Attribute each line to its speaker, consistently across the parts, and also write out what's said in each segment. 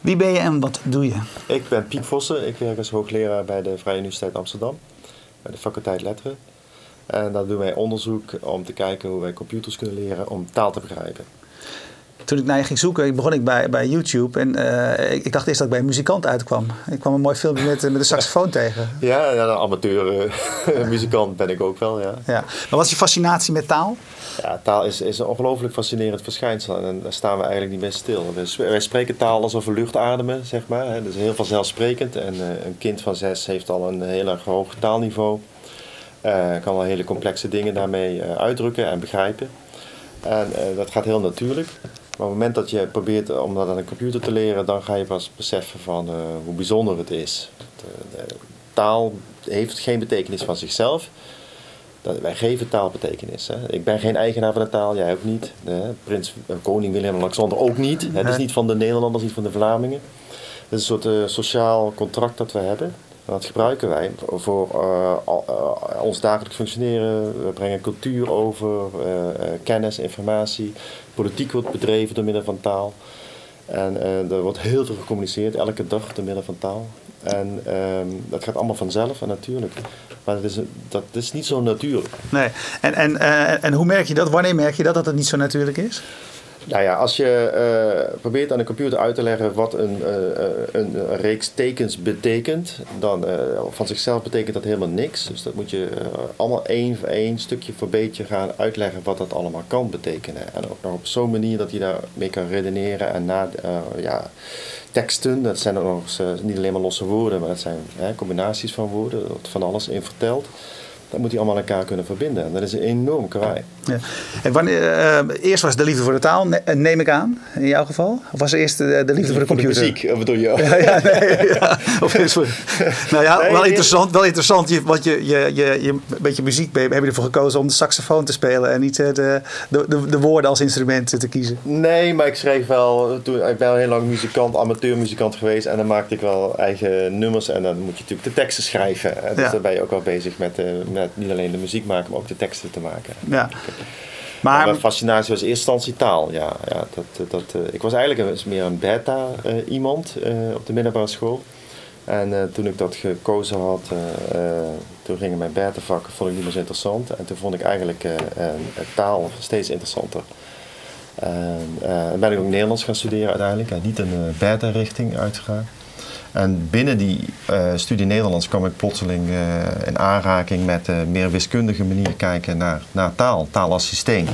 Speaker 1: Wie ben je en wat doe je?
Speaker 2: Ik ben Piet Vossen. Ik werk als hoogleraar bij de Vrije Universiteit Amsterdam. Bij de faculteit Letteren. En daar doen wij onderzoek om te kijken hoe wij computers kunnen leren om taal te begrijpen.
Speaker 1: Toen ik naar je ging zoeken, begon ik bij, bij YouTube. En uh, ik, ik, dacht eerst dat ik bij een muzikant uitkwam. Ik kwam een mooi filmpje met, met een saxofoon tegen.
Speaker 2: Ja, ja een amateur uh, muzikant ben ik ook wel, ja.
Speaker 1: ja. Maar wat is je fascinatie met taal?
Speaker 2: Ja, taal is, is een ongelooflijk fascinerend verschijnsel. En daar staan we eigenlijk niet bij stil. Wij spreken taal alsof we lucht ademen, zeg maar. Dat is heel vanzelfsprekend. En uh, een kind van zes heeft al een heel erg hoog taalniveau. kan al hele complexe dingen daarmee uitdrukken en begrijpen. En dat gaat heel natuurlijk. Maar op het moment dat je probeert om dat aan een computer te leren, dan ga je pas beseffen van uh, hoe bijzonder het is. De, de, taal heeft geen betekenis van zichzelf. Dat, wij geven taal betekenis. Hè. Ik ben geen eigenaar van de taal, jij ook niet. De, prins, uh, koning Willem-Alexander ook niet. Het is niet van de Nederlanders, niet van de Vlamingen. Het is een soort uh, sociaal contract dat we hebben. Dat gebruiken wij voor uh, uh, ons dagelijks functioneren. We brengen cultuur over, uh, kennis, informatie. Politiek wordt bedreven door middel van taal. En er wordt heel veel gecommuniceerd, elke dag door middel van taal. En um, dat gaat allemaal vanzelf en natuurlijk. Maar dat is, dat is niet zo natuurlijk.
Speaker 1: Nee. En, en, en hoe merk je dat? Wanneer merk je dat dat het niet zo natuurlijk is?
Speaker 2: Nou ja, als je uh, probeert aan de computer uit te leggen wat een, uh, een, een, reeks tekens betekent, dan van zichzelf betekent dat helemaal niks. Dus dat moet je allemaal één voor één, stukje voor beetje gaan uitleggen wat dat allemaal kan betekenen. En ook op zo'n manier dat je daarmee kan redeneren en na ja, teksten, dat zijn nog niet alleen maar losse woorden, maar dat zijn combinaties van woorden, wordt van alles in verteld. Dat moet hij allemaal elkaar kunnen verbinden. En dat is enorm kwaai.
Speaker 1: Ja. En wanneer, uh, eerst was de liefde voor de taal, neem ik aan, in jouw geval? Of was eerst de, de liefde voor de computer?
Speaker 2: Voor de muziek, of bedoel je?
Speaker 1: Ja, ja, nee, ja. Of is voor, nou ja, nee, wel interessant, wel interessant. Je, want je, je, je, je, een beetje muziek, heb je ervoor gekozen om de saxofoon te spelen en niet de, de, de, de woorden als instrument te kiezen?
Speaker 2: Nee, maar ik schreef wel, toen, ik ben heel lang muzikant, amateurmuzikant geweest. En dan maakte ik wel eigen nummers en dan moet je natuurlijk de teksten schrijven. En dus ja. dan ben je ook wel bezig met, met niet alleen de muziek maken, maar ook de teksten te maken.
Speaker 1: Ja.
Speaker 2: Maar, mijn fascinatie was in eerste instantie taal. Ja, ja, dat, dat, uh, ik was eigenlijk een, meer een beta uh, iemand uh, op de middelbare school. En toen ik dat gekozen had, toen gingen mijn beta vakken vond ik niet meer zo interessant. En toen vond ik eigenlijk taal steeds interessanter. En ben ik ook Nederlands gaan studeren uiteindelijk. En niet een beta richting uitgegaan. En binnen die uh, studie Nederlands kwam ik plotseling uh, in aanraking met een meer wiskundige manier kijken naar, naar taal, taal als systeem.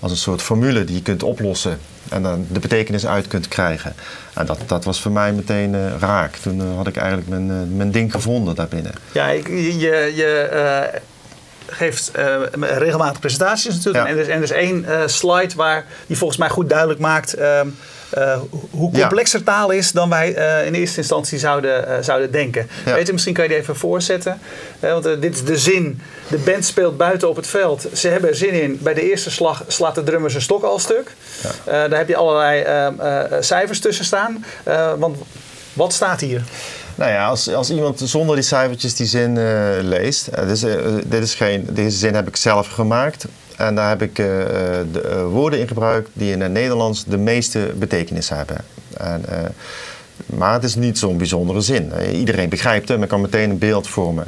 Speaker 2: Als een soort formule die je kunt oplossen en dan de betekenis uit kunt krijgen. En dat, dat was voor mij meteen uh, raak. Toen had ik eigenlijk mijn, mijn ding gevonden daarbinnen.
Speaker 1: Ja, ik, je, je geeft regelmatig presentaties natuurlijk. Ja. En, er is, en er is één slide waar die volgens mij goed duidelijk maakt ehm, uh, hoe complexer ja. taal is dan wij uh, in eerste instantie zouden, uh, zouden denken. Ja. Weet je, misschien kan je die even voorzetten. want dit is de zin. De band speelt buiten op het veld. Ze hebben er zin in. Bij de eerste slag slaat de drummer zijn stok al stuk. Ja. daar heb je allerlei cijfers tussen staan. want wat staat hier?
Speaker 2: Nou ja, als, als iemand zonder die cijfertjes die zin leest. Dus, dit is geen, deze zin heb ik zelf gemaakt. En daar heb ik uh, de, uh, woorden in gebruikt die in het Nederlands de meeste betekenis hebben. En, uh, maar het is niet zo'n bijzondere zin. iedereen begrijpt hem en kan meteen een beeld vormen.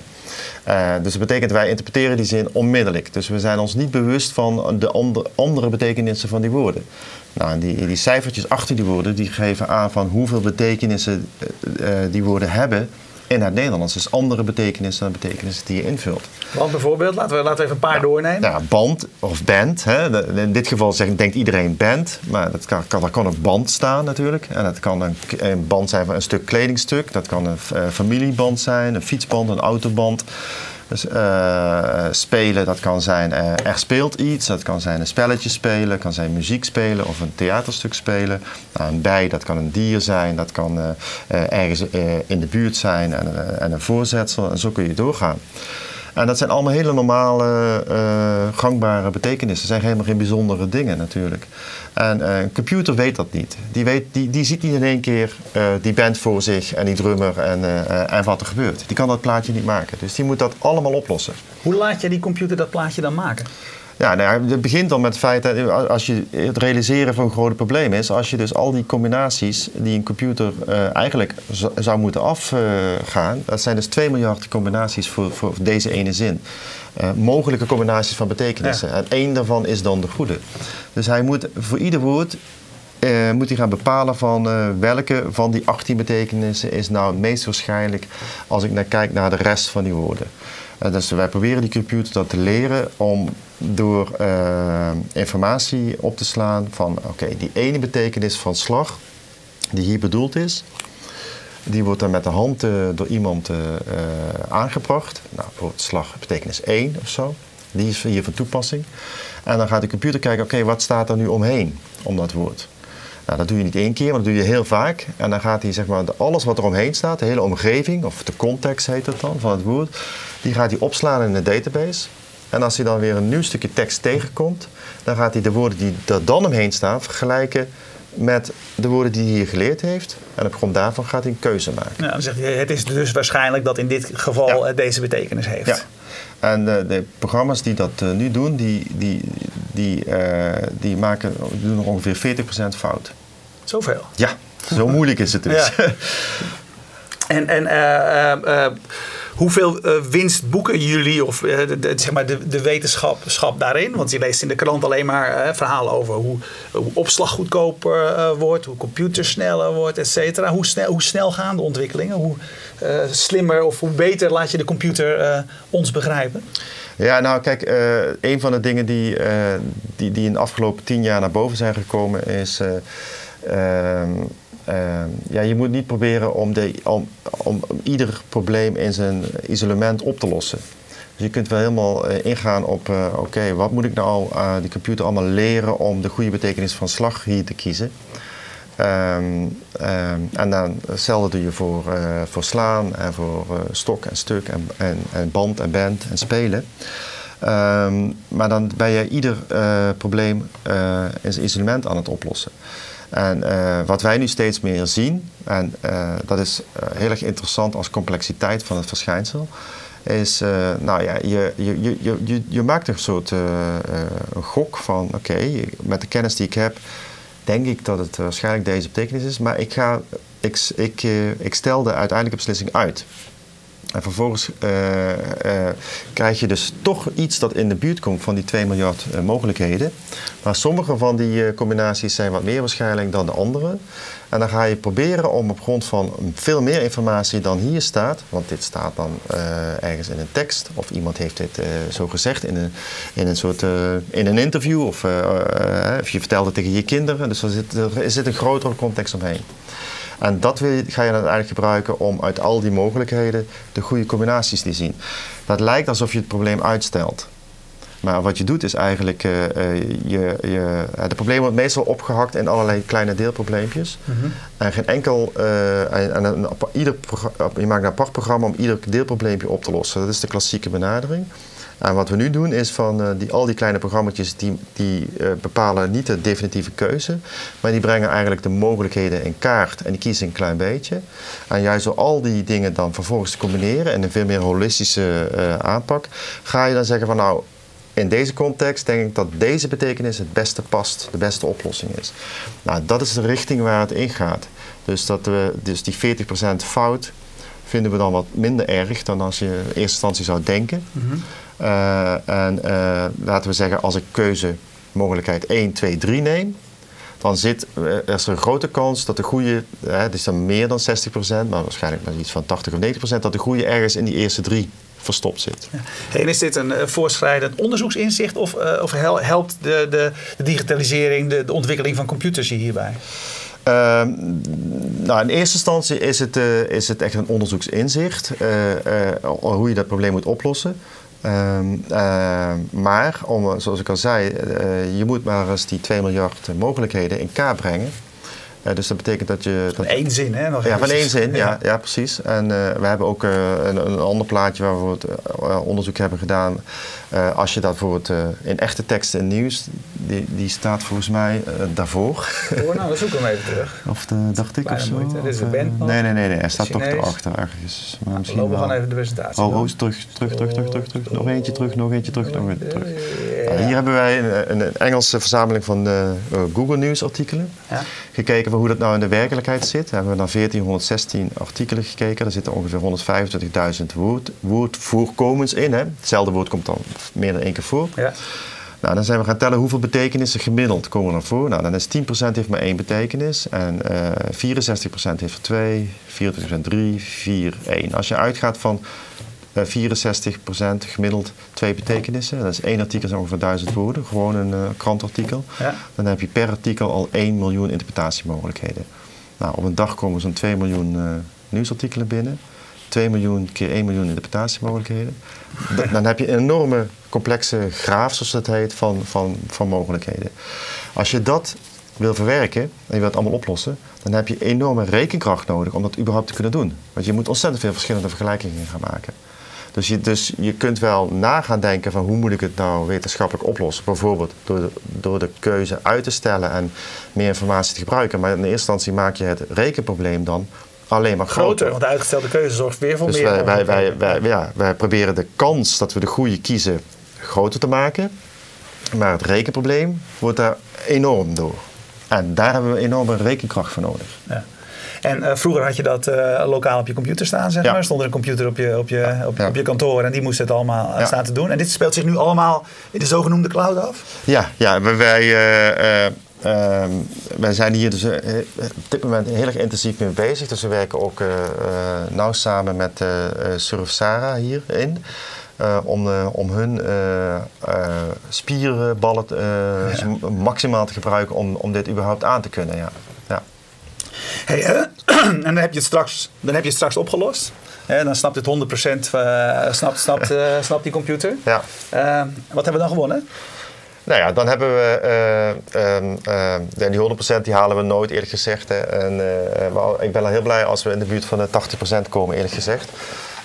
Speaker 2: dus dat betekent wij interpreteren die zin onmiddellijk. Dus we zijn ons niet bewust van de andere, betekenissen van die woorden. Nou, die, die cijfertjes achter die woorden die geven aan van hoeveel betekenissen die woorden hebben in het Nederlands. Dus andere betekenissen dan betekenissen die je invult.
Speaker 1: Want bijvoorbeeld, laten we, laten we even een paar
Speaker 2: ja,
Speaker 1: doornemen.
Speaker 2: Ja, band of band. Hè. In dit geval zegt, denkt iedereen band. Maar dat kan, kan, daar kan een band staan natuurlijk. En dat kan een, een band zijn van een stuk kledingstuk. Dat kan een uh, familieband zijn, een fietsband, een autoband. Dus uh, spelen, dat kan zijn uh, er speelt iets, dat kan zijn een spelletje spelen, kan zijn muziek spelen of een theaterstuk spelen. Nou, een bij, dat kan een dier zijn, dat kan uh, ergens in de buurt zijn en, en, een voorzetsel en zo kun je doorgaan. En dat zijn allemaal hele normale, uh, gangbare betekenissen. Dat zijn helemaal geen bijzondere dingen natuurlijk. En uh, een computer weet dat niet. Die, weet, die, die ziet niet in één keer uh, die band voor zich en die drummer en, en wat er gebeurt. Die kan dat plaatje niet maken. Dus die moet dat allemaal oplossen.
Speaker 1: Hoe laat je die computer dat plaatje dan maken?
Speaker 2: Ja, nou, het begint dan met het feit dat als je het realiseren van een groot probleem is, als je dus al die combinaties die een computer uh, eigenlijk zou moeten afgaan, dat zijn dus 2 miljard combinaties voor, voor deze ene zin. Uh, mogelijke combinaties van betekenissen. En één daarvan is dan de goede. Dus hij moet voor ieder woord uh, moet hij gaan bepalen van uh, welke van die 18 betekenissen is nou het meest waarschijnlijk als ik naar kijk naar de rest van die woorden. Uh, dus wij proberen die computer dat te leren om door informatie op te slaan van oké, die ene betekenis van slag die hier bedoeld is, die wordt dan met de hand door iemand aangebracht. Nou, bijvoorbeeld slag betekenis 1 of zo. Die is hier van toepassing. En dan gaat de computer kijken, oké, wat staat er nu omheen om dat woord? Nou, dat doe je niet één keer, maar dat doe je heel vaak. En dan gaat hij zeg maar, alles wat er omheen staat, de hele omgeving, of de context heet het dan, van het woord, die gaat hij opslaan in een database. En als hij dan weer een nieuw stukje tekst tegenkomt, dan gaat hij de woorden die er dan omheen staan vergelijken met de woorden die hij hier geleerd heeft. En op grond daarvan gaat hij een keuze maken.
Speaker 1: Ja, dan zegt hij, het is dus waarschijnlijk dat in dit geval deze betekenis heeft. Ja.
Speaker 2: En de, de, programma's die dat uh, nu doen, die, die, die, uh, die maken, doen er ongeveer 40% fout.
Speaker 1: Zoveel?
Speaker 2: Ja, zo moeilijk is het dus. Ja.
Speaker 1: En, en uh, hoeveel winst boeken jullie of de, zeg maar de, de wetenschap daarin? Want je leest in de krant alleen maar verhalen over hoe, hoe opslag goedkoper wordt, hoe computer sneller wordt, et cetera. Hoe snel, hoe snel gaan de ontwikkelingen? Hoe slimmer of hoe beter laat je de computer ons begrijpen?
Speaker 2: Ja, nou kijk, uh, een van de dingen die, uh, die, die in de afgelopen tien jaar naar boven zijn gekomen is. Uh, ja, je moet niet proberen om, de, om, om ieder probleem in zijn isolement op te lossen. Dus je kunt wel helemaal ingaan op, oké, wat moet ik nou aan die computer allemaal leren om de goede betekenis van slag hier te kiezen. Um, um, en dan hetzelfde doe je voor, uh, voor slaan en voor uh, stok en stuk en, en, en, band en band en spelen. Um, maar dan ben je ieder uh, probleem in zijn isolement aan het oplossen. En wat wij nu steeds meer zien, en dat is heel erg interessant als complexiteit van het verschijnsel, is, nou ja, je, je, je, je, je maakt een soort een gok van, oké, met de kennis die ik heb, denk ik dat het waarschijnlijk deze betekenis is. Maar ik, ga, ik, ik, eh, ik stel de uiteindelijke beslissing uit. En vervolgens uh, uh, krijg je dus toch iets dat in de buurt komt van die 2 miljard uh, mogelijkheden. Maar sommige van die combinaties zijn wat meer waarschijnlijk dan de andere. En dan ga je proberen om op grond van veel meer informatie dan hier staat, want dit staat dan ergens in een tekst, of iemand heeft dit zo gezegd in een, in een soort in een interview, of, of je vertelt het tegen je kinderen. Dus er zit, er zit een grotere context omheen. En dat wil je, ga je dan uiteindelijk gebruiken om uit al die mogelijkheden de goede combinaties te zien. Dat lijkt alsof je het probleem uitstelt. Maar wat je doet is eigenlijk, uh, je, je, het probleem wordt meestal opgehakt in allerlei kleine deelprobleempjes. Mm -hmm. En geen enkel, uh, en, en, ieder, je maakt een apart programma om ieder deelprobleempje op te lossen. Dat is de klassieke benadering. En wat we nu doen is van uh, die, al die kleine programma's die, die uh, bepalen niet de definitieve keuze, maar die brengen eigenlijk de mogelijkheden in kaart en die kiezen een klein beetje. En juist door al die dingen dan vervolgens te combineren in een veel meer holistische uh, aanpak, ga je dan zeggen van nou, in deze context denk ik dat deze betekenis het beste past, de beste oplossing is. Nou, dat is de richting waar het in gaat. Dus, dat we, dus die 40% fout vinden we dan wat minder erg dan als je in eerste instantie zou denken. -hmm. Uh, en uh, laten we zeggen, als ik keuze mogelijkheid 1, 2, 3 neem, dan zit, uh, is er een grote kans dat de goede, het is dan meer dan 60%, maar waarschijnlijk maar iets van 80 of 90%, dat de goede ergens in die eerste drie verstopt zit.
Speaker 1: Ja. En is dit een voorschrijdend onderzoeksinzicht of, of helpt de, de, de digitalisering, de, de, ontwikkeling van computers hierbij?
Speaker 2: Uh, nou, in eerste instantie is het, uh, is het echt een onderzoeksinzicht hoe je dat probleem moet oplossen. Um, uh, maar, om, zoals ik al zei, uh, je moet maar eens die 2 miljard mogelijkheden in kaart brengen. Uh, dus dat betekent dat je...
Speaker 1: Van één zin, hè? Nog
Speaker 2: ja, van één zin, ja, ja, ja precies. En we hebben ook een, een, ander plaatje waar we het, onderzoek hebben gedaan. als je dat bijvoorbeeld in echte teksten en nieuws die, die staat volgens mij uh, daarvoor.
Speaker 1: Oh, nou, we zoeken hem even terug.
Speaker 2: Of de, dacht ik of zo.
Speaker 1: Moeite. Dit is de band
Speaker 2: Nee, nee, nee, nee. hij staat toch erachter ergens.
Speaker 1: Maar misschien we lopen gewoon even de presentatie.
Speaker 2: Oh, terug, terug, terug, terug, terug, terug. Nog eentje terug, nog eentje terug, nog eentje terug. Ja. hier hebben wij een, een, Engelse verzameling van uh, Google News artikelen. Ja. Gekeken van hoe dat nou in de werkelijkheid zit. We hebben naar 1416 artikelen gekeken. Er zitten ongeveer 125.000 woord, woordvoorkomens in. Hè. Hetzelfde woord komt dan meer dan één keer voor. Ja. Nou, dan zijn we gaan tellen hoeveel betekenissen gemiddeld komen er voor. Nou, dan is 10% heeft maar één betekenis en uh, eh, 64% heeft er twee, 24% drie, 4, 1. Als je uitgaat van eh, 64% gemiddeld twee betekenissen, dat is één artikel is ongeveer 1000 woorden, gewoon een uh, krantartikel, ja. dan heb je per artikel al 1 miljoen interpretatiemogelijkheden. Nou, op een dag komen zo'n 2 miljoen nieuwsartikelen binnen. 2 miljoen keer 1 miljoen interpretatiemogelijkheden. Dan heb je een enorme complexe graaf, zoals dat heet, van, van, van mogelijkheden. Als je dat wil verwerken en je wilt het allemaal oplossen, dan heb je enorme rekenkracht nodig om dat überhaupt te kunnen doen. Want je moet ontzettend veel verschillende vergelijkingen gaan maken. Dus je, dus je kunt wel na gaan denken van hoe moet ik het nou wetenschappelijk oplossen. Bijvoorbeeld door de, door de keuze uit te stellen en meer informatie te gebruiken. Maar in eerste instantie maak je het rekenprobleem dan alleen maar groter.
Speaker 1: Want de uitgestelde keuze zorgt weer voor
Speaker 2: dus
Speaker 1: meer.
Speaker 2: Wij, wij, wij, ja, wij proberen de kans dat we de goede kiezen groter te maken. Maar het rekenprobleem wordt daar enorm door. En daar hebben we enorme rekenkracht voor nodig. Ja.
Speaker 1: En uh, vroeger had je dat uh, lokaal op je computer staan, zeg maar. Stond er een computer op je, op je, op, op je kantoor en die moest het allemaal uh, staan te doen. En dit speelt zich nu allemaal in de zogenoemde cloud af?
Speaker 2: Ja, ja wij, ehm, wij zijn hier dus op dit moment heel erg intensief mee bezig. Dus we werken ook nauw samen met Surf Sarah hierin. Uh, om, uh, om hun uh, spierballen ja. maximaal te gebruiken om, om dit überhaupt aan te kunnen. Ja.
Speaker 1: Hey, en dan heb je het straks, dan heb je het straks opgelost. dan snapt het 100% snapt, snapt, snapt die computer. Ja. wat hebben we dan gewonnen?
Speaker 2: Nou ja, dan hebben we uh, uh, die 100% die halen we nooit eerlijk gezegd. Hè. En, ik ben al heel blij als we in de buurt van de 80% komen eerlijk gezegd.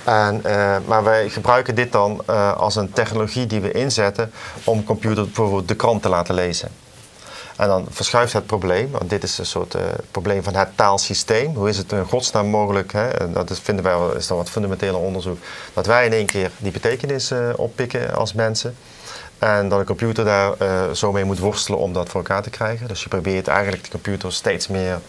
Speaker 2: En, uh, maar wij gebruiken dit dan uh, als een technologie die we inzetten om computer bijvoorbeeld de krant te laten lezen. En dan verschuift het probleem, want dit is een soort uh, probleem van het taalsysteem. Hoe is het in godsnaam mogelijk, hè, en dat is, vinden wij is dan wat fundamentele onderzoek, dat wij in één keer die betekenis oppikken als mensen. En dat een computer daar zo mee moet worstelen om dat voor elkaar te krijgen. Dus je probeert eigenlijk de computer steeds meer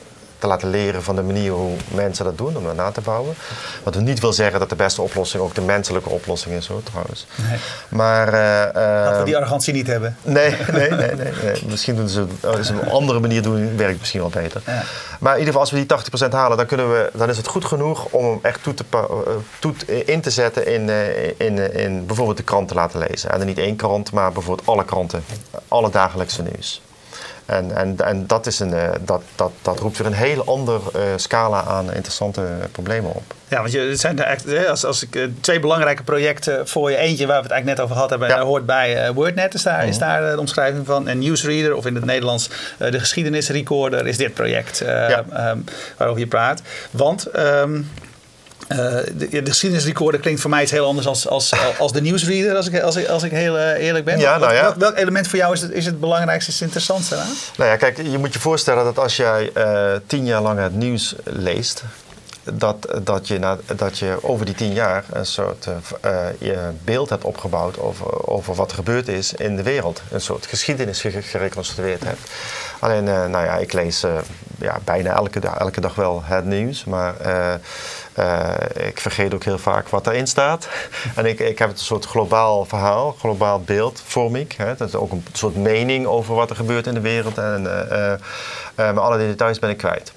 Speaker 2: te laten leren van de manier hoe mensen dat doen, om dat na te bouwen. Wat niet wil zeggen dat de beste oplossing ook de menselijke oplossing is, hoor, trouwens. Nee. Maar,
Speaker 1: uh, dat we die arrogantie niet hebben.
Speaker 2: Nee, nee, nee. nee, nee. Misschien doen ze een andere manier doen, werkt misschien wel beter. Ja. Maar in ieder geval, als we die 80% halen, dan, kunnen we, dan is het goed genoeg om hem echt toe te, uh, toe in te zetten in, uh, in, in bijvoorbeeld de krant te laten lezen. En dan niet één krant, maar bijvoorbeeld alle kranten, alle dagelijkse nieuws. En, en, en dat, is een, eh, dat, dat, dat roept weer een heel ander uh, scala aan interessante problemen op.
Speaker 1: Ja, want je, zijn er echt, als, als ik eh, twee belangrijke projecten voor je. Eentje waar we het eigenlijk net over gehad hebben, ja. hoort bij WordNet, is daar, is mhm. daar de omschrijving van. En Newsreader, of in het Nederlands de geschiedenisrecorder, is dit project ja. um, waarover je praat. Want um, uh, de, de geschiedenisrecorder klinkt voor mij iets heel anders als, als, als de nieuwsreader, als ik, als ik, als ik heel uh, eerlijk ben. Ja, nou ja. welk, welk, element voor jou is het, is het belangrijkste, is het interessantste aan?
Speaker 2: Nou ja, kijk, je moet je voorstellen dat als jij uh, tien jaar lang het nieuws leest, dat, dat, je na, dat je over die tien jaar een soort je beeld hebt opgebouwd over, over wat er gebeurd is in de wereld. Een soort geschiedenis gereconstrueerd hebt. Alleen, nou ja, ik lees ja, bijna elke, elke dag wel het nieuws, maar ik vergeet ook heel vaak wat daarin staat. en ik, ik heb een soort globaal verhaal, globaal beeld, vorm ik. Hè. Dat is ook een soort mening over wat er gebeurt in de wereld. En, maar alle details ben ik kwijt.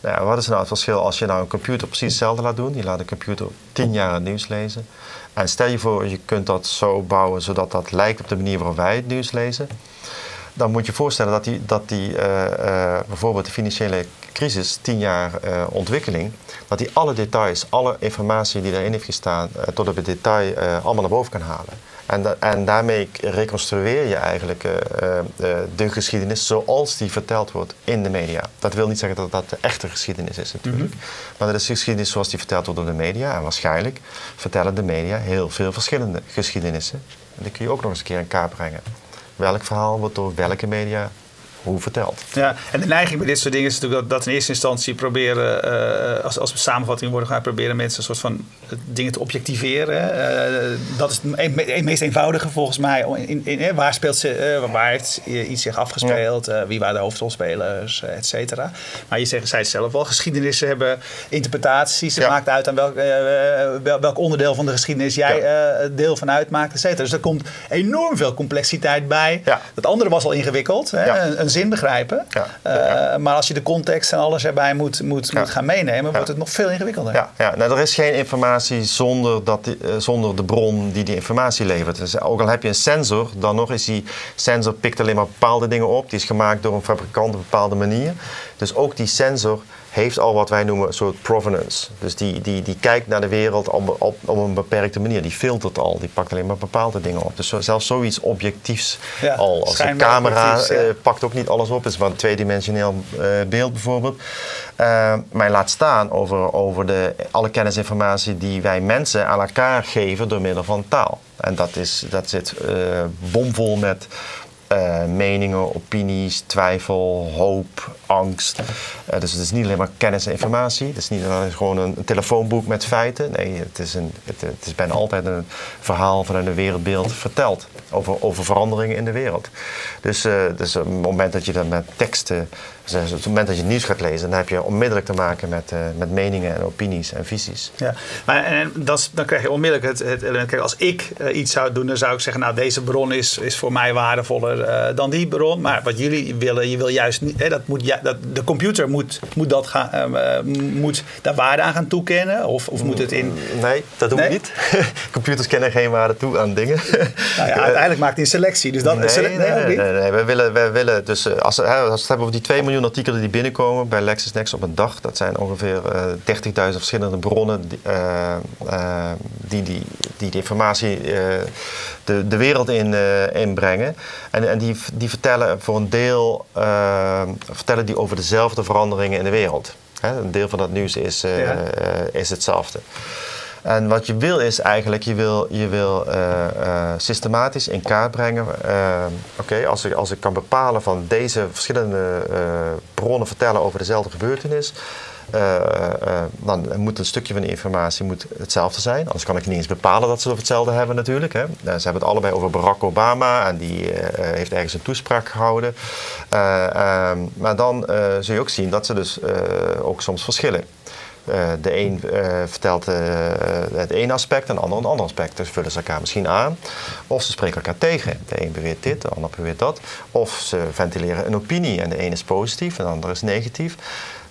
Speaker 2: Nou wat is nou het verschil als je nou een computer precies hetzelfde laat doen? Je laat een computer tien jaar het nieuws lezen. En stel je voor, je kunt dat zo bouwen zodat dat lijkt op de manier waarop wij het nieuws lezen. Dan moet je voorstellen dat die, dat die uh, uh, bijvoorbeeld de financiële crisis, tien jaar uh, ontwikkeling, dat die alle details, alle informatie die daarin heeft gestaan, tot op het detail allemaal naar boven kan halen. En, en daarmee reconstrueer je eigenlijk de geschiedenis zoals die verteld wordt in de media. Dat wil niet zeggen dat dat de echte geschiedenis is natuurlijk. Mm -hmm. Maar dat is de geschiedenis zoals die verteld wordt door de media. En waarschijnlijk vertellen de media heel veel verschillende geschiedenissen. En die kun je ook nog eens een keer in kaart brengen. welk verhaal wordt door welke media hoe verteld.
Speaker 1: Ja, en de neiging bij dit soort dingen is natuurlijk dat, dat in eerste instantie proberen, uh, als, als samenvatting worden gaan proberen mensen een soort van dingen te objectiveren. Uh, dat is het meest eenvoudige volgens mij. In, in, waar speelt ze, uh, waar heeft iets zich afgespeeld? wie waren de hoofdrolspelers, et cetera. Maar je zegt, zei het zelf wel, geschiedenissen hebben interpretaties. Het maakt uit aan welk, welk onderdeel van de geschiedenis jij deel van uitmaakt, et cetera. Dus er komt enorm veel complexiteit bij. Dat andere was al ingewikkeld. Hè? Een zin begrijpen. Ja, Maar als je de context en alles erbij moet, moet, moet gaan meenemen, wordt het nog veel ingewikkelder.
Speaker 2: Ja, ja. Nou, er is geen informatie zonder, dat die, uh, zonder de bron die die informatie levert. Dus ook al heb je een sensor, dan nog is die sensor pikt alleen maar bepaalde dingen op. Die is gemaakt door een fabrikant op een bepaalde manier. Dus ook die sensor heeft al wat wij noemen een soort provenance. Dus die, die, die kijkt naar de wereld op, op, op een beperkte manier. Die filtert al, die pakt alleen maar bepaalde dingen op. Dus zelfs zoiets objectiefs al. Als een camera uh, pakt ook niet alles op. Het is maar een tweedimensioneel uh, beeld bijvoorbeeld. Uh, maar laat staan over, over de, alle kennisinformatie die wij mensen aan elkaar geven door middel van taal. En dat, is, dat zit bomvol met uh, meningen, opinies, twijfel, hoop, angst. Uh, dus het is niet alleen maar kennis en informatie. Het is niet alleen gewoon een, telefoonboek met feiten. Nee, het is, een, het, het, is bijna altijd een verhaal vanuit een wereldbeeld verteld. Over, over veranderingen in de wereld. Dus, uh, dus op het moment dat je dat met teksten dus op het moment dat je nieuws gaat lezen, dan heb je onmiddellijk te maken met, uh, met meningen en opinies en visies.
Speaker 1: Ja, maar en dan krijg je onmiddellijk het, element. Kijk, als ik iets zou doen, dan zou ik zeggen: Nou, deze bron is, is voor mij waardevoller dan die bron. Maar wat jullie willen, je wil juist niet. Hè, dat moet, ja, dat, de computer moet, moet, dat gaan, moet daar waarde aan gaan toekennen? Of, of moet het in.
Speaker 2: Nee, dat doen nee? we niet. Computers kennen geen waarde toe aan dingen.
Speaker 1: Nou ja, uiteindelijk maakt hij een selectie. Dus dat,
Speaker 2: nee, nee, nee, nee, nee, willen, we willen dus als, als we het hebben over die 2 miljoen artikelen die binnenkomen bij LexisNexis op een dag. Dat zijn ongeveer uh, 30.000 verschillende bronnen die, uh, die, die, die informatie de, de wereld in, inbrengen. En, en die, die vertellen voor een deel vertellen die over dezelfde veranderingen in de wereld. Hè? Een deel van dat nieuws is, ja. is hetzelfde. En wat je wil is eigenlijk, je wil, je wil uh, uh, systematisch in kaart brengen. Uh, Oké, okay, als, ik, als ik kan bepalen van deze verschillende bronnen vertellen over dezelfde gebeurtenis. Dan moet een stukje van de informatie moet hetzelfde zijn. Anders kan ik niet eens bepalen dat ze het hetzelfde hebben natuurlijk. Hè. ze hebben het allebei over Barack Obama en die heeft ergens een toespraak gehouden. Ehm, maar dan zul je ook zien dat ze dus ook soms verschillen. De een vertelt het ene aspect en de ander een ander aspect. Dus vullen ze elkaar misschien aan. Of ze spreken elkaar tegen. De een beweert dit, de ander beweert dat. Of ze ventileren een opinie en de een is positief en de ander is negatief.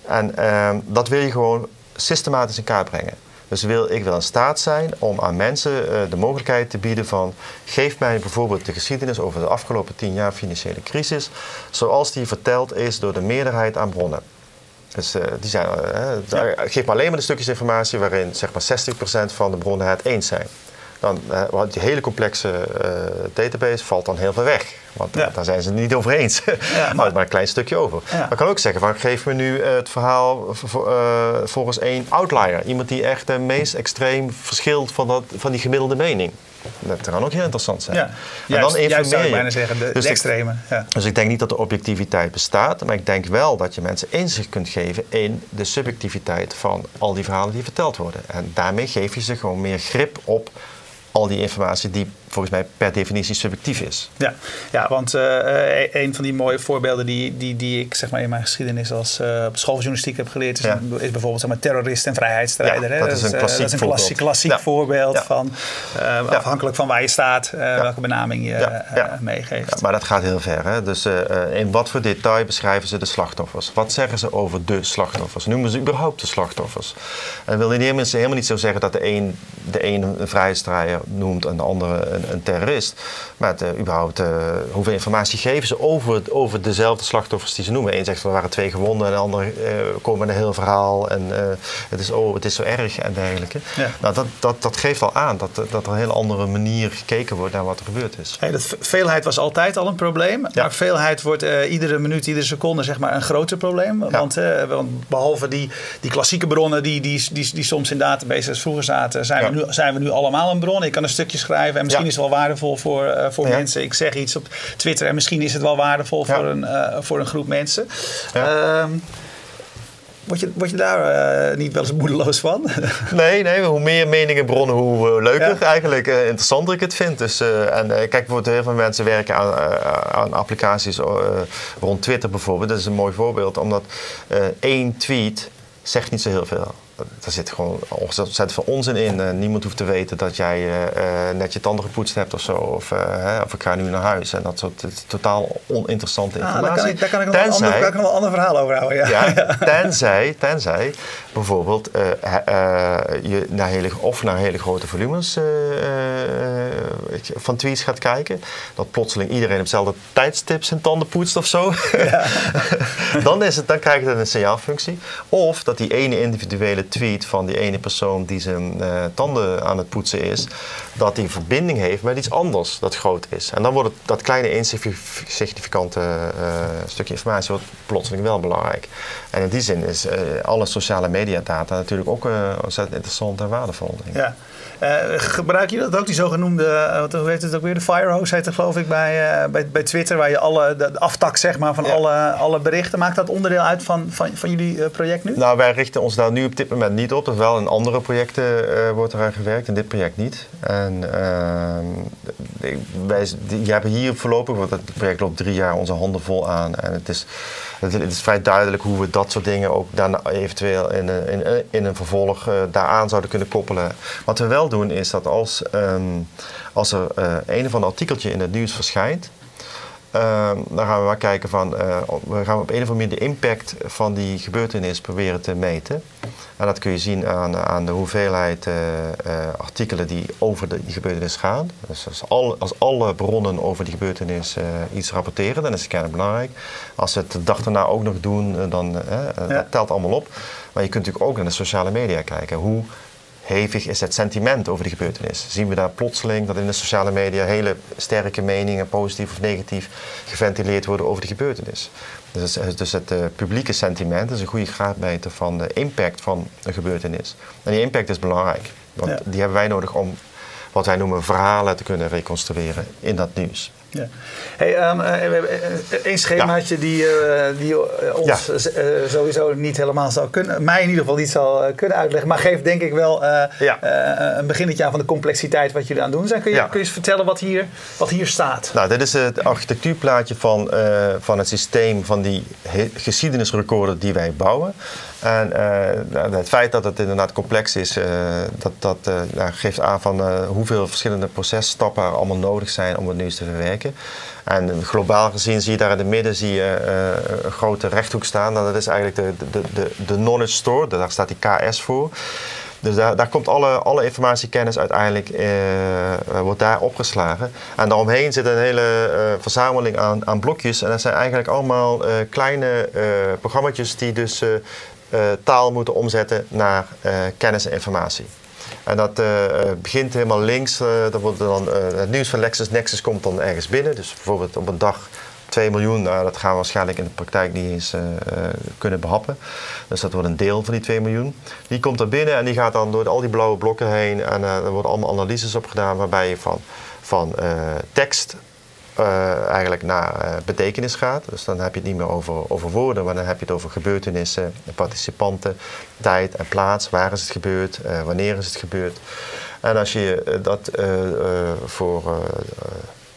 Speaker 2: En ehm, dat wil je gewoon systematisch in kaart brengen. Dus wil, ik wil in staat zijn om aan mensen de mogelijkheid te bieden van... geef mij bijvoorbeeld de geschiedenis over de afgelopen tien jaar financiële crisis... zoals die verteld is door de meerderheid aan bronnen. Dus uh, die zijn, uh, ja. geef maar alleen maar de stukjes informatie waarin zeg maar 60% van de bronnen het eens zijn. Dan uh, die hele complexe database valt dan heel veel weg. Want ja. daar zijn ze het niet over eens. Ja, maar, maar een klein stukje over. Ja. Maar ik kan ook zeggen, van, geef me nu het verhaal volgens één outlier. Iemand die echt het meest extreem verschilt van, dat, van die gemiddelde mening. Dat kan ook heel interessant zijn. Ja, en
Speaker 1: juist, dan juist zou ik bijna zeggen, de, dus de extreme. Ja.
Speaker 2: Dus ik denk niet dat de objectiviteit bestaat, maar ik denk wel dat je mensen inzicht kunt geven in de subjectiviteit van al die verhalen die verteld worden. En daarmee geef je ze gewoon meer grip op al die informatie die volgens mij per definitie subjectief is.
Speaker 1: Ja, ja want uh, een van die mooie voorbeelden die, die, die ik zeg maar, in mijn geschiedenis als uh, schooljournalistiek heb geleerd, is, ja. is bijvoorbeeld zeg maar, terrorist en vrijheidsstrijder.
Speaker 2: Ja, dat, is een klassiek,
Speaker 1: dat is een klassiek, klassiek ja. voorbeeld van afhankelijk van waar je staat, welke benaming je meegeeft.
Speaker 2: maar dat gaat heel ver. Hè? Dus in wat voor detail beschrijven ze de slachtoffers? Wat zeggen ze over de slachtoffers? Noemen ze überhaupt de slachtoffers? En wil helemaal, helemaal niet zo zeggen dat de een, de een een vrijheidsstrijder noemt en de andere een, een terrorist. Maar het, uh, überhaupt, uh, hoeveel informatie geven ze over, over dezelfde slachtoffers die ze noemen? Eén zegt er waren twee gewonden en de ander uh, komt met een heel verhaal. En het, is, oh, het is zo erg en dergelijke. Ja. Nou, dat, dat, dat geeft al aan dat, dat er een hele andere manier gekeken wordt naar wat er gebeurd is.
Speaker 1: Hey, dat veelheid was altijd al een probleem. Ja. Maar veelheid wordt iedere minuut, iedere seconde zeg maar, een groter probleem. Ja. Want, want, behalve die, die klassieke bronnen die, die, die, die, soms in databases vroeger zaten, zijn, we nu, zijn we nu allemaal een bron. Ik kan een stukje schrijven en misschien is is wel waardevol voor, voor mensen. Ik zeg iets op Twitter en misschien is het wel waardevol voor, een, voor een groep mensen. Ehm, Word je, word je daar uh, niet wel eens moedeloos van?
Speaker 2: nee, nee, hoe meer meningen bronnen, hoe leuker eigenlijk, uh, interessanter ik het vind. Dus, uh, en kijk, bijvoorbeeld heel veel mensen werken aan, aan applicaties rond Twitter bijvoorbeeld. Dat is een mooi voorbeeld, omdat één tweet zegt niet zo heel veel daar zit gewoon ontzettend veel onzin in. Uh, niemand hoeft te weten dat jij uh, net je tanden gepoetst hebt of zo. Of, hè, of ik ga nu naar huis. En dat soort totaal oninteressante informatie.
Speaker 1: Ah, daar kan ik, daar kan ik, nog, tenzij, ander, kan ik nog een ander verhaal over houden. Ja.
Speaker 2: ja tenzij, tenzij bijvoorbeeld je naar hele, of naar hele grote volumes van tweets gaat kijken. Dat plotseling iedereen op hetzelfde tijdstip zijn tanden poetst of zo. Ja. dan, is het, dan krijg je een signaalfunctie. Of dat die ene individuele tweet van die ene persoon die zijn uh, tanden aan het poetsen is, dat die verbinding heeft met iets anders dat groot is. En dan wordt dat kleine insignificante uh, stukje informatie wordt plotseling wel belangrijk. En in die zin is uh, alle sociale mediadata natuurlijk ook ontzettend interessant en waardevol.
Speaker 1: Ja. Uh, gebruik je dat ook, die zogenoemde, uh, hoe heet het ook weer, de firehose heet het geloof ik bij, uh, bij, bij Twitter, waar je alle, de, aftak zeg maar van alle, alle berichten, maakt dat onderdeel uit van, van, van jullie project nu?
Speaker 2: Nou, wij richten ons daar nu op dit moment niet op, dus wel in andere projecten wordt eraan gewerkt, in dit project niet. En ehm, wij die hebben hier voorlopig, want het project loopt drie jaar, onze handen vol aan en het is het, is vrij duidelijk hoe we dat soort dingen ook dan eventueel in, in, in een vervolg uh, daaraan zouden kunnen koppelen. Wat we wel doen is dat als, ehm, als er uh, een of ander artikeltje in het nieuws verschijnt, Ehm, dan gaan we maar kijken van, uh, we gaan op een of andere manier de impact van die gebeurtenis proberen te meten. En dat kun je zien aan, aan de hoeveelheid eh, eh, artikelen die over de, die gebeurtenis gaan. Dus als, al, als alle bronnen over die gebeurtenis iets rapporteren, dan is het kennelijk belangrijk. Als ze het de dag daarna ook nog doen, dan ja. dat telt allemaal op. Maar je kunt natuurlijk ook naar de sociale media kijken. Hoe hevig is het sentiment over die gebeurtenis? Zien we daar plotseling dat in de sociale media hele sterke meningen, positief of negatief, geventileerd worden over de gebeurtenis? Dus, dus het uh, publieke sentiment is een goede graadmeter van de impact van een gebeurtenis. En die impact is belangrijk, want die hebben wij nodig om wat wij noemen verhalen te kunnen reconstrueren in dat nieuws.
Speaker 1: Ja. Hey, um, we hebben één schemaatje die, uh, die ons ja. sowieso niet helemaal zou kunnen, mij in ieder geval niet zal kunnen uitleggen, maar geeft denk ik wel ja. een beginnetje aan van de complexiteit wat jullie aan het doen zijn. Kun je, kun je eens vertellen wat hier, wat hier staat?
Speaker 2: Nou, dit is het architectuurplaatje van, van het systeem van die geschiedenisrecorder die wij bouwen. En uh, het feit dat het inderdaad complex is, uh, dat, dat uh, geeft aan van hoeveel verschillende processtappen er allemaal nodig zijn om het nieuws te verwerken. En globaal gezien zie je daar in het midden zie je, een grote rechthoek staan. Nou, dat is eigenlijk de, de, de, de knowledge store, daar staat die KS voor. Dus daar, daar komt alle, alle informatiekennis uiteindelijk wordt daar opgeslagen. En daaromheen zit een hele verzameling aan, aan blokjes. En dat zijn eigenlijk allemaal kleine programma's die dus taal moeten omzetten naar uh, kennis en informatie. En dat uh, begint helemaal links. dat wordt dan, het nieuws van LexisNexis komt dan ergens binnen. Dus bijvoorbeeld op een dag 2 miljoen, nou, dat gaan we waarschijnlijk in de praktijk niet eens kunnen behappen. Dus dat wordt een deel van die 2 miljoen. Die komt er binnen en die gaat dan door al die blauwe blokken heen. En er worden allemaal analyses op gedaan waarbij je van, van tekst uh, eigenlijk naar uh, betekenis gaat. Dus dan heb je het niet meer over, over woorden, maar dan heb je het over gebeurtenissen, participanten, tijd en plaats. Waar is het gebeurd? Uh, wanneer is het gebeurd? En als je dat voor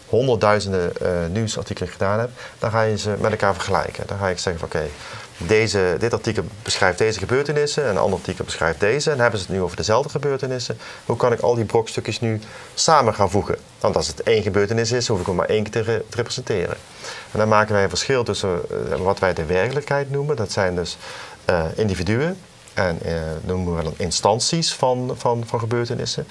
Speaker 2: honderdduizenden nieuwsartikelen gedaan hebt, dan ga je ze met elkaar vergelijken. Dan ga je zeggen van oké, deze, dit artikel beschrijft deze gebeurtenissen en een ander artikel beschrijft deze. En hebben ze het nu over dezelfde gebeurtenissen. Hoe kan ik al die brokstukjes nu samen gaan voegen? Want als het één gebeurtenis is, hoef ik hem maar één keer te, representeren. En dan maken wij een verschil tussen uh, wat wij de werkelijkheid noemen. Dat zijn dus uh, individuen. En uh, noemen we dan instanties van, van, van gebeurtenissen.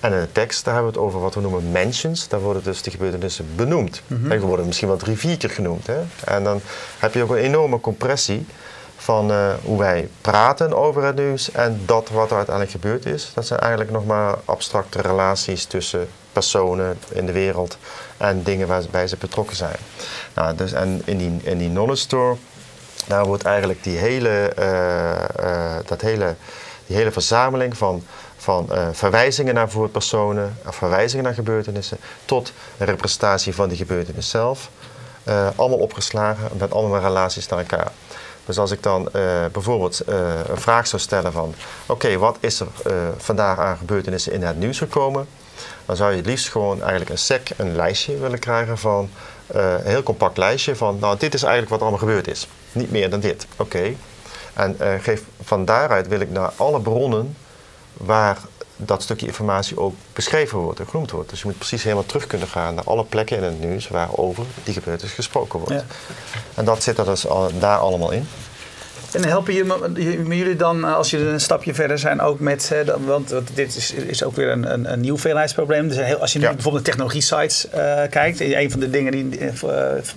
Speaker 2: En in de tekst, daar hebben we het over wat we noemen mentions. Daar worden dus de gebeurtenissen benoemd. Mm -hmm. En worden misschien wel drie, vier keer genoemd. Hè? En dan heb je ook een enorme compressie van uh, hoe wij praten over het nieuws en dat wat er uiteindelijk gebeurd is. Dat zijn eigenlijk nog maar abstracte relaties tussen personen in de wereld en dingen waarbij ze betrokken zijn. Nou, dus, en in die, in die knowledge store, daar wordt eigenlijk die hele, uh, uh, dat hele die hele verzameling van, van uh, verwijzingen naar personen, of verwijzingen naar gebeurtenissen, tot een representatie van die gebeurtenis zelf. Allemaal opgeslagen met allemaal relaties naar elkaar. Dus als ik dan bijvoorbeeld een vraag zou stellen van... oké, wat is er vandaag aan gebeurtenissen in het nieuws gekomen? Dan zou je het liefst gewoon eigenlijk een sec, een lijstje willen krijgen van... een heel compact lijstje van, nou dit is eigenlijk wat er allemaal gebeurd is. Niet meer dan dit. Oké. En geef, van daaruit wil ik naar alle bronnen waar dat stukje informatie ook beschreven wordt en genoemd wordt. Dus je moet precies helemaal terug kunnen gaan naar alle plekken in het nieuws waarover die gebeurtenis gesproken wordt. Ja. En dat zit er dus al, daar allemaal in.
Speaker 1: En helpen jullie dan, eh, als jullie een stapje verder zijn, ook met, want dit is, is ook weer een, een, een nieuw veelheidsprobleem. Dus heel, als je nu bijvoorbeeld de technologie-sites uh, kijkt, een van de dingen die uh,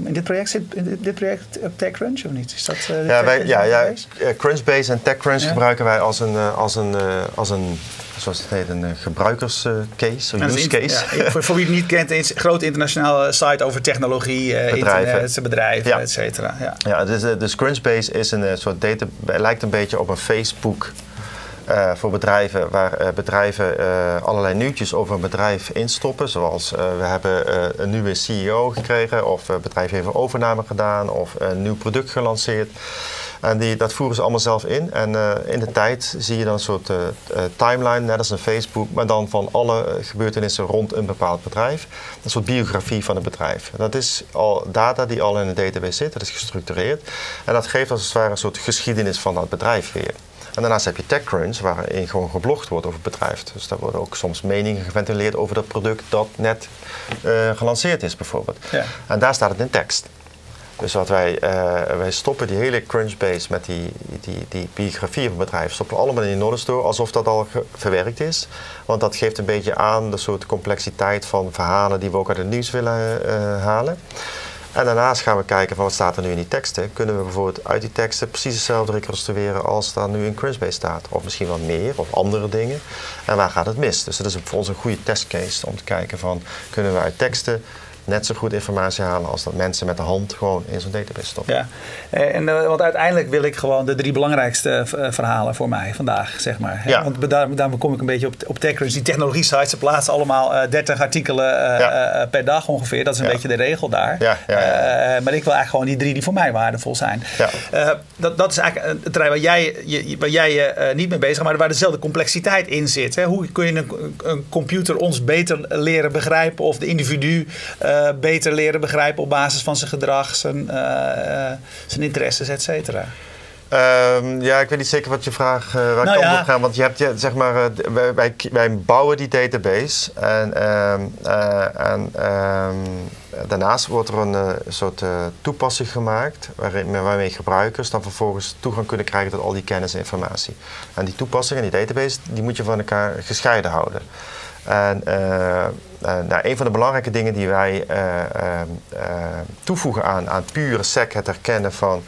Speaker 1: in dit project zit, in dit project TechCrunch of niet? Is dat,
Speaker 2: ja, wij, ja, ja, Crunchbase en TechCrunch gebruiken wij als een, als een, als een zoals het heet, een gebruikerscase, een use case.
Speaker 1: Ja, voor, wie het niet kent, een grote internationale site over technologie, bedrijven. internet, bedrijven, ja. et cetera.
Speaker 2: Ja, ja dus, dus Crunchbase is een soort data, lijkt een beetje op een Facebook uh, voor bedrijven, waar uh, bedrijven uh, allerlei nieuwtjes over een bedrijf instoppen. Zoals we hebben een nieuwe CEO gekregen, of het bedrijf heeft een overname gedaan, of een nieuw product gelanceerd. En die, dat voeren ze allemaal zelf in. En in de tijd zie je dan een soort timeline, net als een Facebook, maar dan van alle gebeurtenissen rond een bepaald bedrijf. Een soort biografie van het bedrijf. Dat is al data die al in de database zit, dat is gestructureerd. En dat geeft als het ware een soort geschiedenis van dat bedrijf weer. En daarnaast heb je TechCrunch, waarin gewoon geblogd wordt over het bedrijf. Dus daar worden ook soms meningen geventileerd over dat product dat net uh, gelanceerd is, bijvoorbeeld. Ja. En daar staat het in tekst. Dus wat wij, uh, wij stoppen die hele Crunchbase met die, die, die biografie van het bedrijf, stoppen allemaal in die Knowledge Store alsof dat al verwerkt is. Want dat geeft een beetje aan de soort complexiteit van verhalen die we ook uit het nieuws willen uh, halen. En daarnaast gaan we kijken van wat staat er nu in die teksten. Kunnen we bijvoorbeeld uit die teksten precies hetzelfde reconstrueren als daar nu in Crunchbase staat. Of misschien wel meer of andere dingen. En waar gaat het mis? Dus dat is voor ons een goede testcase om te kijken van kunnen we uit teksten net zo goed informatie halen als dat mensen met de hand gewoon in zo'n database stoppen.
Speaker 1: Ja, eh, en, uh, want uiteindelijk wil ik gewoon de drie belangrijkste uh, verhalen voor mij vandaag, zeg maar. Ja. Want daar, daarom kom ik een beetje op, op TechCrunch. Die technologie sites, ze plaatsen allemaal uh, 30 artikelen ja. per dag ongeveer. Dat is een beetje de regel daar. Ja, maar ik wil eigenlijk gewoon die drie die voor mij waardevol zijn. dat, dat is eigenlijk het terrein waar jij je, waar jij je niet mee bezig maar waar dezelfde complexiteit in zit. Hè? Hoe kun je een, een computer ons beter leren begrijpen of de individu uh, beter leren begrijpen op basis van zijn gedrag, zijn, uh, zijn interesses, et cetera.
Speaker 2: Um, ja, ik weet niet zeker wat je vraag uh, waar nou, kan ja. op gaan. Want je hebt, je, zeg maar, wij, wij, wij, bouwen die database. En, uh, en um, daarnaast wordt er een soort toepassing gemaakt. Waarin, waarmee gebruikers dan vervolgens toegang kunnen krijgen tot al die kennis en informatie. En die toepassing en die database, die moet je van elkaar gescheiden houden. En uh, nou, een van de belangrijke dingen die wij uh, toevoegen aan, aan pure SEC, het herkennen van,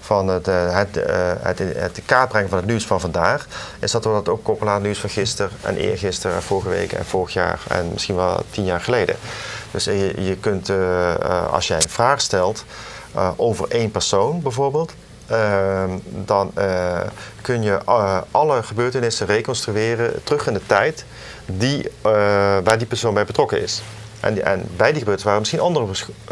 Speaker 2: van het, het, het, het kaartbrengen van het nieuws van vandaag, is dat we dat ook koppelen aan het nieuws van gisteren en eergisteren en vorige week en vorig jaar en misschien wel tien jaar geleden. Dus je, je kunt, als jij een vraag stelt over één persoon bijvoorbeeld, Ehm, dan kun je alle gebeurtenissen reconstrueren terug in de tijd die, uh, waar die persoon bij betrokken is. En, en bij die gebeurtenissen waren misschien andere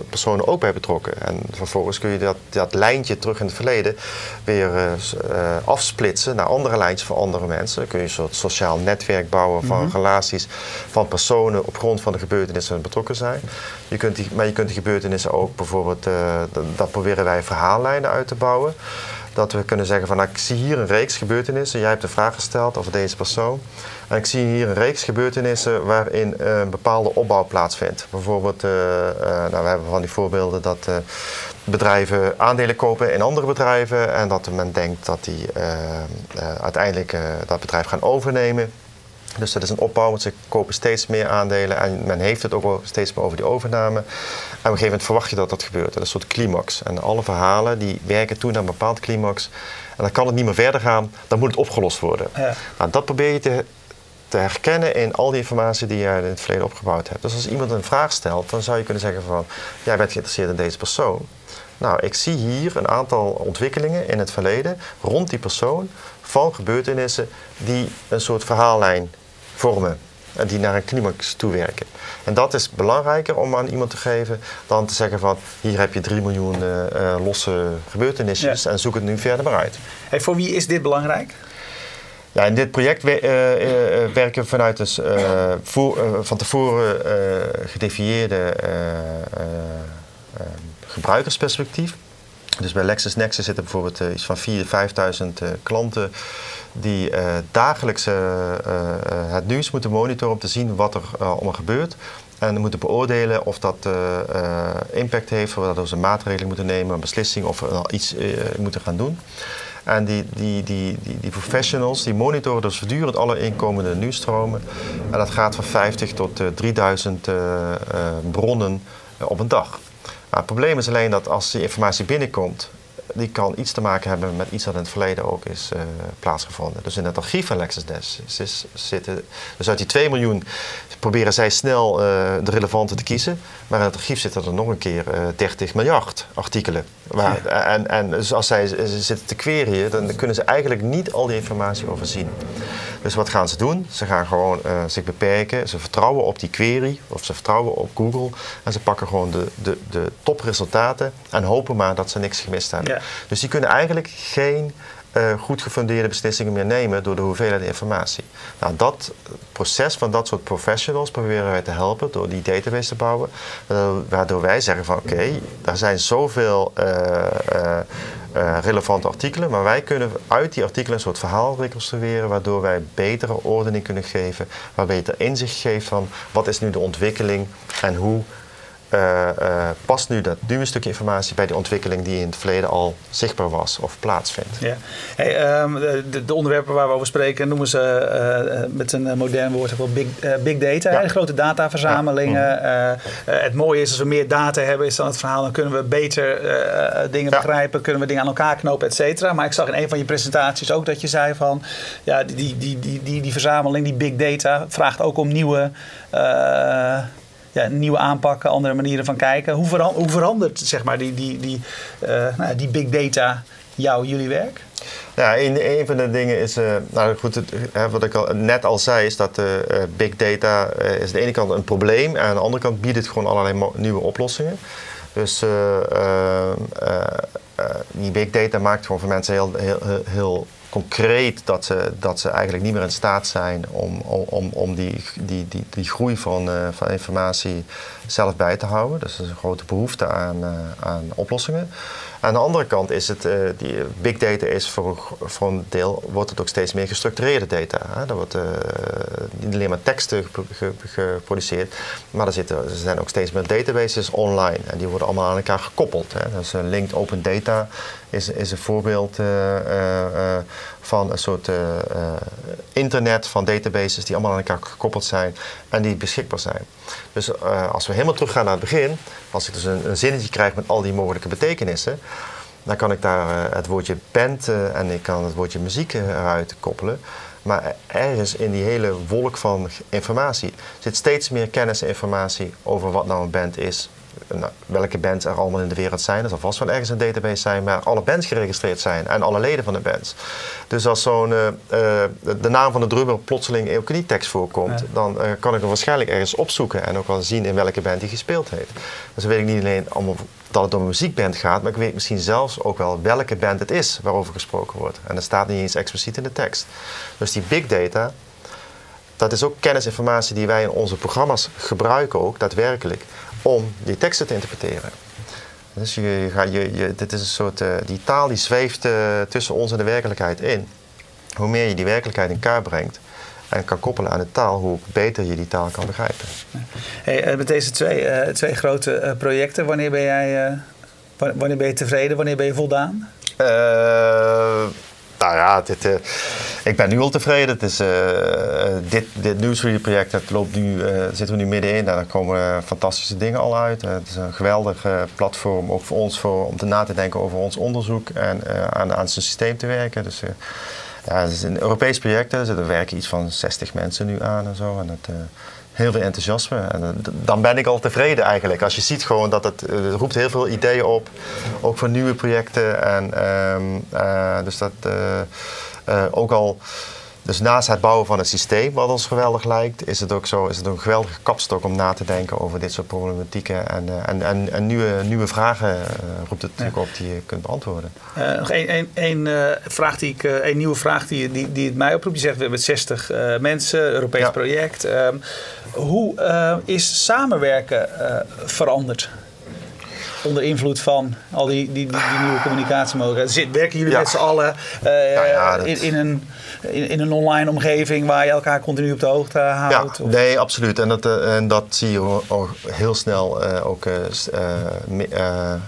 Speaker 2: personen ook bij betrokken. En vervolgens kun je dat, dat lijntje terug in het verleden weer uh, afsplitsen naar andere lijntjes van andere mensen. Dan kun je een soort sociaal netwerk bouwen van mhm. relaties van personen op grond van de gebeurtenissen die betrokken zijn. Je kunt die, maar je kunt die gebeurtenissen ook bijvoorbeeld, uh, dat proberen wij verhaallijnen uit te bouwen. Dat we kunnen zeggen van nou, ik zie hier een reeks gebeurtenissen. Jij hebt een vraag gesteld over deze persoon. En ik zie hier een reeks gebeurtenissen waarin een bepaalde opbouw plaatsvindt. Bijvoorbeeld, uh, nou, we hebben van die voorbeelden dat bedrijven aandelen kopen in andere bedrijven. En dat men denkt dat die uiteindelijk dat bedrijf gaan overnemen. Dus dat is een opbouw, want ze kopen steeds meer aandelen en men heeft het ook steeds meer over die overname. En op een gegeven moment verwacht je dat dat gebeurt. Dat is een soort climax. En alle verhalen die werken toe naar een bepaald climax. En dan kan het niet meer verder gaan, dan moet het opgelost worden. Ja. Nou, dat probeer je te, te herkennen in al die informatie die je in het verleden opgebouwd hebt. Dus als iemand een vraag stelt, dan zou je kunnen zeggen van... jij bent geïnteresseerd in deze persoon. Nou, ik zie hier een aantal ontwikkelingen in het verleden rond die persoon van gebeurtenissen die een soort verhaallijn vormen. En die naar een climax toewerken. En dat is belangrijker om aan iemand te geven dan te zeggen van hier heb je 3 miljoen uh, losse gebeurtenissen en zoek het nu verder maar uit.
Speaker 1: Hey, voor wie is dit belangrijk?
Speaker 2: Ja, in dit project we, uh, werken we vanuit dus, voor, van tevoren gedefinieerde gebruikersperspectief. Dus bij LexisNexis zitten bijvoorbeeld iets van 4.000, 5.000 klanten die uh, dagelijks uh, het nieuws moeten monitoren om te zien wat er allemaal gebeurt. En moeten beoordelen of dat impact heeft, of dat ze maatregelen moeten nemen, een beslissing of iets moeten gaan doen. En die, die, die, die, professionals die monitoren dus voortdurend alle inkomende nieuwsstromen. En dat gaat van 50 tot 3000 bronnen op een dag. Nou, het probleem is alleen dat als die informatie binnenkomt, die kan iets te maken hebben met iets dat in het verleden ook is uh, plaatsgevonden. Dus in het archief van LexisNexis zitten, dus uit die 2 miljoen proberen zij snel uh, de relevante te kiezen. Maar in het archief zitten er nog een keer uh, eh, 30 miljard artikelen. Waar, en, en dus als zij zitten te queryen, dan kunnen ze eigenlijk niet al die informatie overzien. Dus wat gaan ze doen? Ze gaan gewoon uh, zich beperken. Ze vertrouwen op die query of ze vertrouwen op Google. En ze pakken gewoon de, de, de topresultaten en hopen maar dat ze niks gemist hebben. Dus die kunnen eigenlijk geen uh, goed gefundeerde beslissingen meer nemen door de hoeveelheid informatie. Nou, dat proces van dat soort professionals proberen wij te helpen door die database te bouwen. Uh, waardoor wij zeggen van oké, okay, er zijn zoveel uh, relevante artikelen, maar wij kunnen uit die artikelen een soort verhaal reconstrueren waardoor wij betere ordening kunnen geven, waar beter inzicht geeft van wat is nu de ontwikkeling en hoe uh, uh, past nu dat nieuwe stukje informatie bij de ontwikkeling die in het verleden al zichtbaar was of plaatsvindt.
Speaker 1: Ja. Hey, um, de, de, onderwerpen waar we over spreken noemen ze uh, met een modern woord wel big, big data, ja. grote dataverzamelingen. Ja. het mooie is als we meer data hebben, is dan het verhaal, dan kunnen we beter dingen ja. begrijpen, kunnen we dingen aan elkaar knopen, et cetera. Maar ik zag in een van je presentaties ook dat je zei van ja, die, die, die, die, die, die verzameling, die big data, vraagt ook om nieuwe nieuwe aanpakken, andere manieren van kijken. Hoe, veran hoe verandert zeg maar, die, die, die, uh, nou, die big data jouw, jullie werk?
Speaker 2: Ja, een, een van de dingen is, uh, nou goed, hè, wat ik al, net al zei, is dat uh, big data is aan de ene kant een probleem en aan de andere kant biedt het gewoon allerlei nieuwe oplossingen. Dus die big data maakt gewoon voor mensen heel, heel, heel concreet dat ze, dat ze eigenlijk niet meer in staat zijn om, om, om die, die, die, die groei van, uh, van informatie zelf bij te houden. Dus er is een grote behoefte aan, uh, aan oplossingen. Aan de andere kant is het, uh, die big data is voor, voor een deel, wordt het ook steeds meer gestructureerde data. Hè? Er wordt niet alleen maar teksten geproduceerd, maar er, zitten, er zijn ook steeds meer databases online. En die worden allemaal aan elkaar gekoppeld. Hè? Dus linked open data is, is een voorbeeld van een soort internet van databases die allemaal aan elkaar gekoppeld zijn en die beschikbaar zijn. Dus uh, als we helemaal teruggaan naar het begin, als ik dus een, een, zinnetje krijg met al die mogelijke betekenissen, dan kan ik daar het woordje band en ik kan het woordje muziek eruit koppelen. Maar ergens in die hele wolk van informatie zit steeds meer kennis en informatie over wat nou een band is, nou, welke bands er allemaal in de wereld zijn. Er zal vast wel ergens een database zijn waar alle bands geregistreerd zijn en alle leden van de bands. Dus als zo'n, uh, de naam van de drummer plotseling ook in die tekst voorkomt, dan uh, kan ik hem waarschijnlijk ergens opzoeken en ook wel zien in welke band hij gespeeld heeft. Dus dan weet ik niet alleen allemaal dat het om een muziekband gaat, maar ik weet misschien zelfs ook wel welke band het is waarover gesproken wordt. En dat staat niet eens expliciet in de tekst. Dus die big data, dat is ook kennisinformatie die wij in onze programma's gebruiken ook daadwerkelijk om die teksten te interpreteren. Dus je, je, je, je dit is een soort, uh, die taal die zweeft uh, tussen ons en de werkelijkheid in. Hoe meer je die werkelijkheid in kaart brengt en kan koppelen aan de taal, hoe beter je die taal kan begrijpen.
Speaker 1: Hey, uh, met deze twee, twee grote projecten, wanneer ben jij wanneer ben je tevreden, wanneer ben je voldaan?
Speaker 2: Nou ja, dit, uh, ik ben nu al tevreden. Het is, uh, dit, dit nieuwsread-project dat loopt nu, uh, zitten we nu middenin. En daar komen fantastische dingen al uit. het is een geweldig platform, ook voor ons, voor, om te na te denken over ons onderzoek en aan, aan zijn systeem te werken. Dus ja, het is een Europees project. Er werken iets van 60 mensen nu aan en zo. En heel veel enthousiasme. En eh, dan ben ik al tevreden eigenlijk. Als je ziet gewoon dat het, het roept heel veel ideeën op. Ook voor nieuwe projecten. En, um, uh, dus dat... Ook al dus naast het bouwen van het systeem, wat ons geweldig lijkt, is het ook zo, is het een geweldige kapstok om na te denken over dit soort problematieken. En, uh, en, en, en, nieuwe, nieuwe vragen uh, roept het natuurlijk op die je kunt beantwoorden.
Speaker 1: Uh, nog één vraag die ik, een nieuwe vraag die, die, die het mij oproept. Je zegt we hebben 60 mensen, Europees ja. project. Ehm, hoe is samenwerken veranderd? Onder invloed van al die, die, die, nieuwe communicatiemogelijkheden. Werken jullie met z'n allen uh, in, in, een in, in, een online omgeving waar je elkaar continu op de hoogte houdt?
Speaker 2: Ja, nee, absoluut. En dat, uh, en dat zie je ook heel snel uh, ook,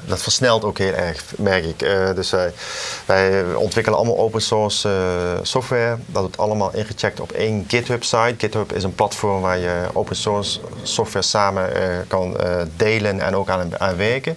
Speaker 2: dat versnelt ook heel erg, merk ik. dus wij, wij ontwikkelen allemaal open source software. Dat wordt allemaal ingecheckt op één GitHub site. GitHub is een platform waar je open source software samen kan delen en ook aan, aan werken.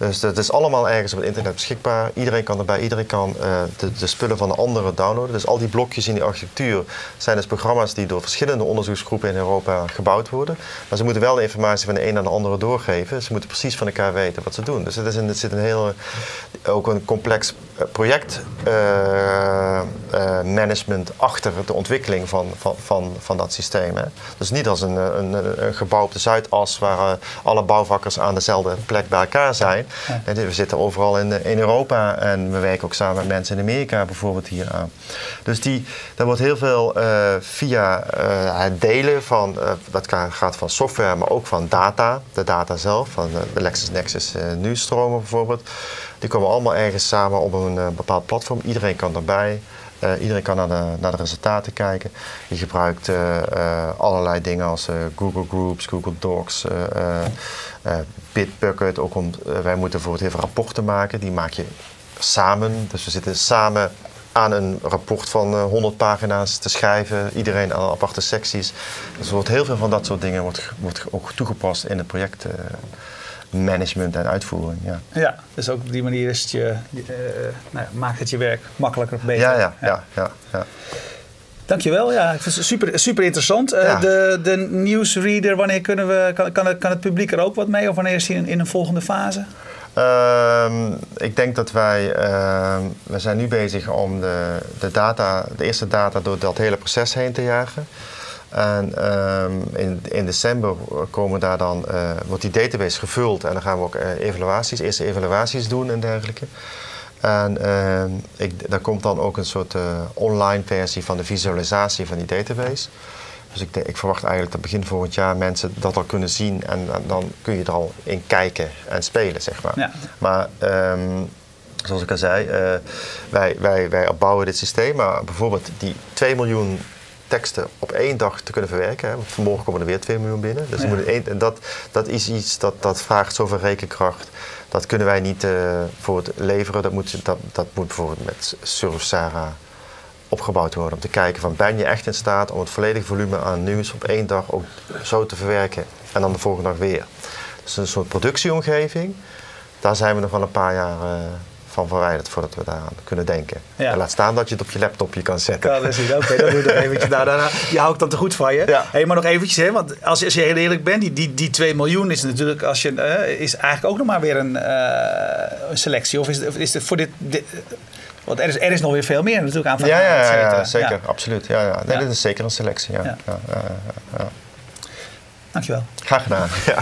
Speaker 2: Dus dat is allemaal ergens op het internet beschikbaar. Iedereen kan erbij, iedereen kan uh, de, de, spullen van de anderen downloaden. Dus al die blokjes in die architectuur zijn dus programma's die door verschillende onderzoeksgroepen in Europa gebouwd worden. Maar ze moeten wel de informatie van de een naar de andere doorgeven. Ze moeten precies van elkaar weten wat ze doen. Dus het, is een, het zit een heel, ook een complex eh, projectmanagement uh, achter de ontwikkeling van, van, van, van dat systeem. Hè. Dus niet als een, een, een gebouw op de Zuidas waar alle bouwvakkers aan dezelfde plek bij elkaar zijn. We zitten overal in, in Europa en we werken ook samen met mensen in Amerika bijvoorbeeld hier aan. Dus die, daar wordt heel veel uh, via uh, het delen van, uh, dat gaat van software, maar ook van data, de data zelf, van de LexisNexis nu-stromen bijvoorbeeld. Die komen allemaal ergens samen op een bepaald platform. Iedereen kan erbij. Iedereen kan naar de, naar de, resultaten kijken. Je gebruikt allerlei dingen als Google Groups, Google Docs, Bitbucket. Ook om, wij moeten bijvoorbeeld heel veel rapporten maken. Die maak je samen. Dus we zitten samen aan een rapport van 100 pagina's te schrijven. Iedereen aan aparte secties. Dus er wordt heel veel van dat soort dingen wordt, wordt ook toegepast in het project management en uitvoering. Ja,
Speaker 1: ja dus ook op die manier is het je, uh, nou ja, maakt het je werk makkelijker of beter.
Speaker 2: Ja, ja, ja. ja, ja,
Speaker 1: Dankjewel. Ja, ik vind het super, super interessant. Uh, ja. de, de newsreader, wanneer kunnen we, kan, kan, het, kan het publiek er ook wat mee? Of wanneer is hij in, in een volgende fase?
Speaker 2: Uh, ik denk dat wij, uh, we zijn nu bezig om de, de, data, de eerste data door dat hele proces heen te jagen. En um, in, in december komen daar dan, uh, wordt die database gevuld en dan gaan we ook uh, evaluaties, eerste evaluaties doen en dergelijke. En uh, ik, daar komt dan ook een soort uh, online versie van de visualisatie van die database. Dus ik, ik, verwacht eigenlijk dat begin volgend jaar mensen dat al kunnen zien en, en dan kun je er al in kijken en spelen, zeg maar. Ja. Maar um, zoals ik al zei, uh, wij, wij, wij opbouwen dit systeem, maar bijvoorbeeld die 2 miljoen teksten op één dag te kunnen verwerken. Hè. Want vanmorgen komen er weer 2 miljoen binnen. Dus ja. moet één, dat, dat is iets dat, dat vraagt zoveel rekenkracht. Dat kunnen wij niet uh, voor het leveren. Dat moet, dat, dat moet bijvoorbeeld met Surfsara opgebouwd worden. Om te kijken van ben je echt in staat om het volledige volume aan nieuws op één dag ook zo te verwerken. En dan de volgende dag weer. Dus een soort productieomgeving. Daar zijn we nog wel een paar jaar uh, van verwijderd voordat we daaraan kunnen denken. Ja. laat staan dat je het op je laptopje kan zetten.
Speaker 1: Ja, dat is Oké, okay, dat doe nog eventjes. Nou, daarna, je houdt dan te goed van je. Ja. Hey, maar nog eventjes, hè, want als, als je heel eerlijk bent, die, die, die 2 miljoen is natuurlijk als je, uh, is eigenlijk ook nog maar weer een, uh, een selectie. Of is, of is het voor dit, dit want er is, er is nog weer veel meer natuurlijk aan van
Speaker 2: ja, ja, ja, ja, zeker, absoluut. Ja, ja. Nee, Dit is zeker een selectie. Ja. Ja. Ja,
Speaker 1: Dankjewel.
Speaker 2: Graag gedaan. Ja.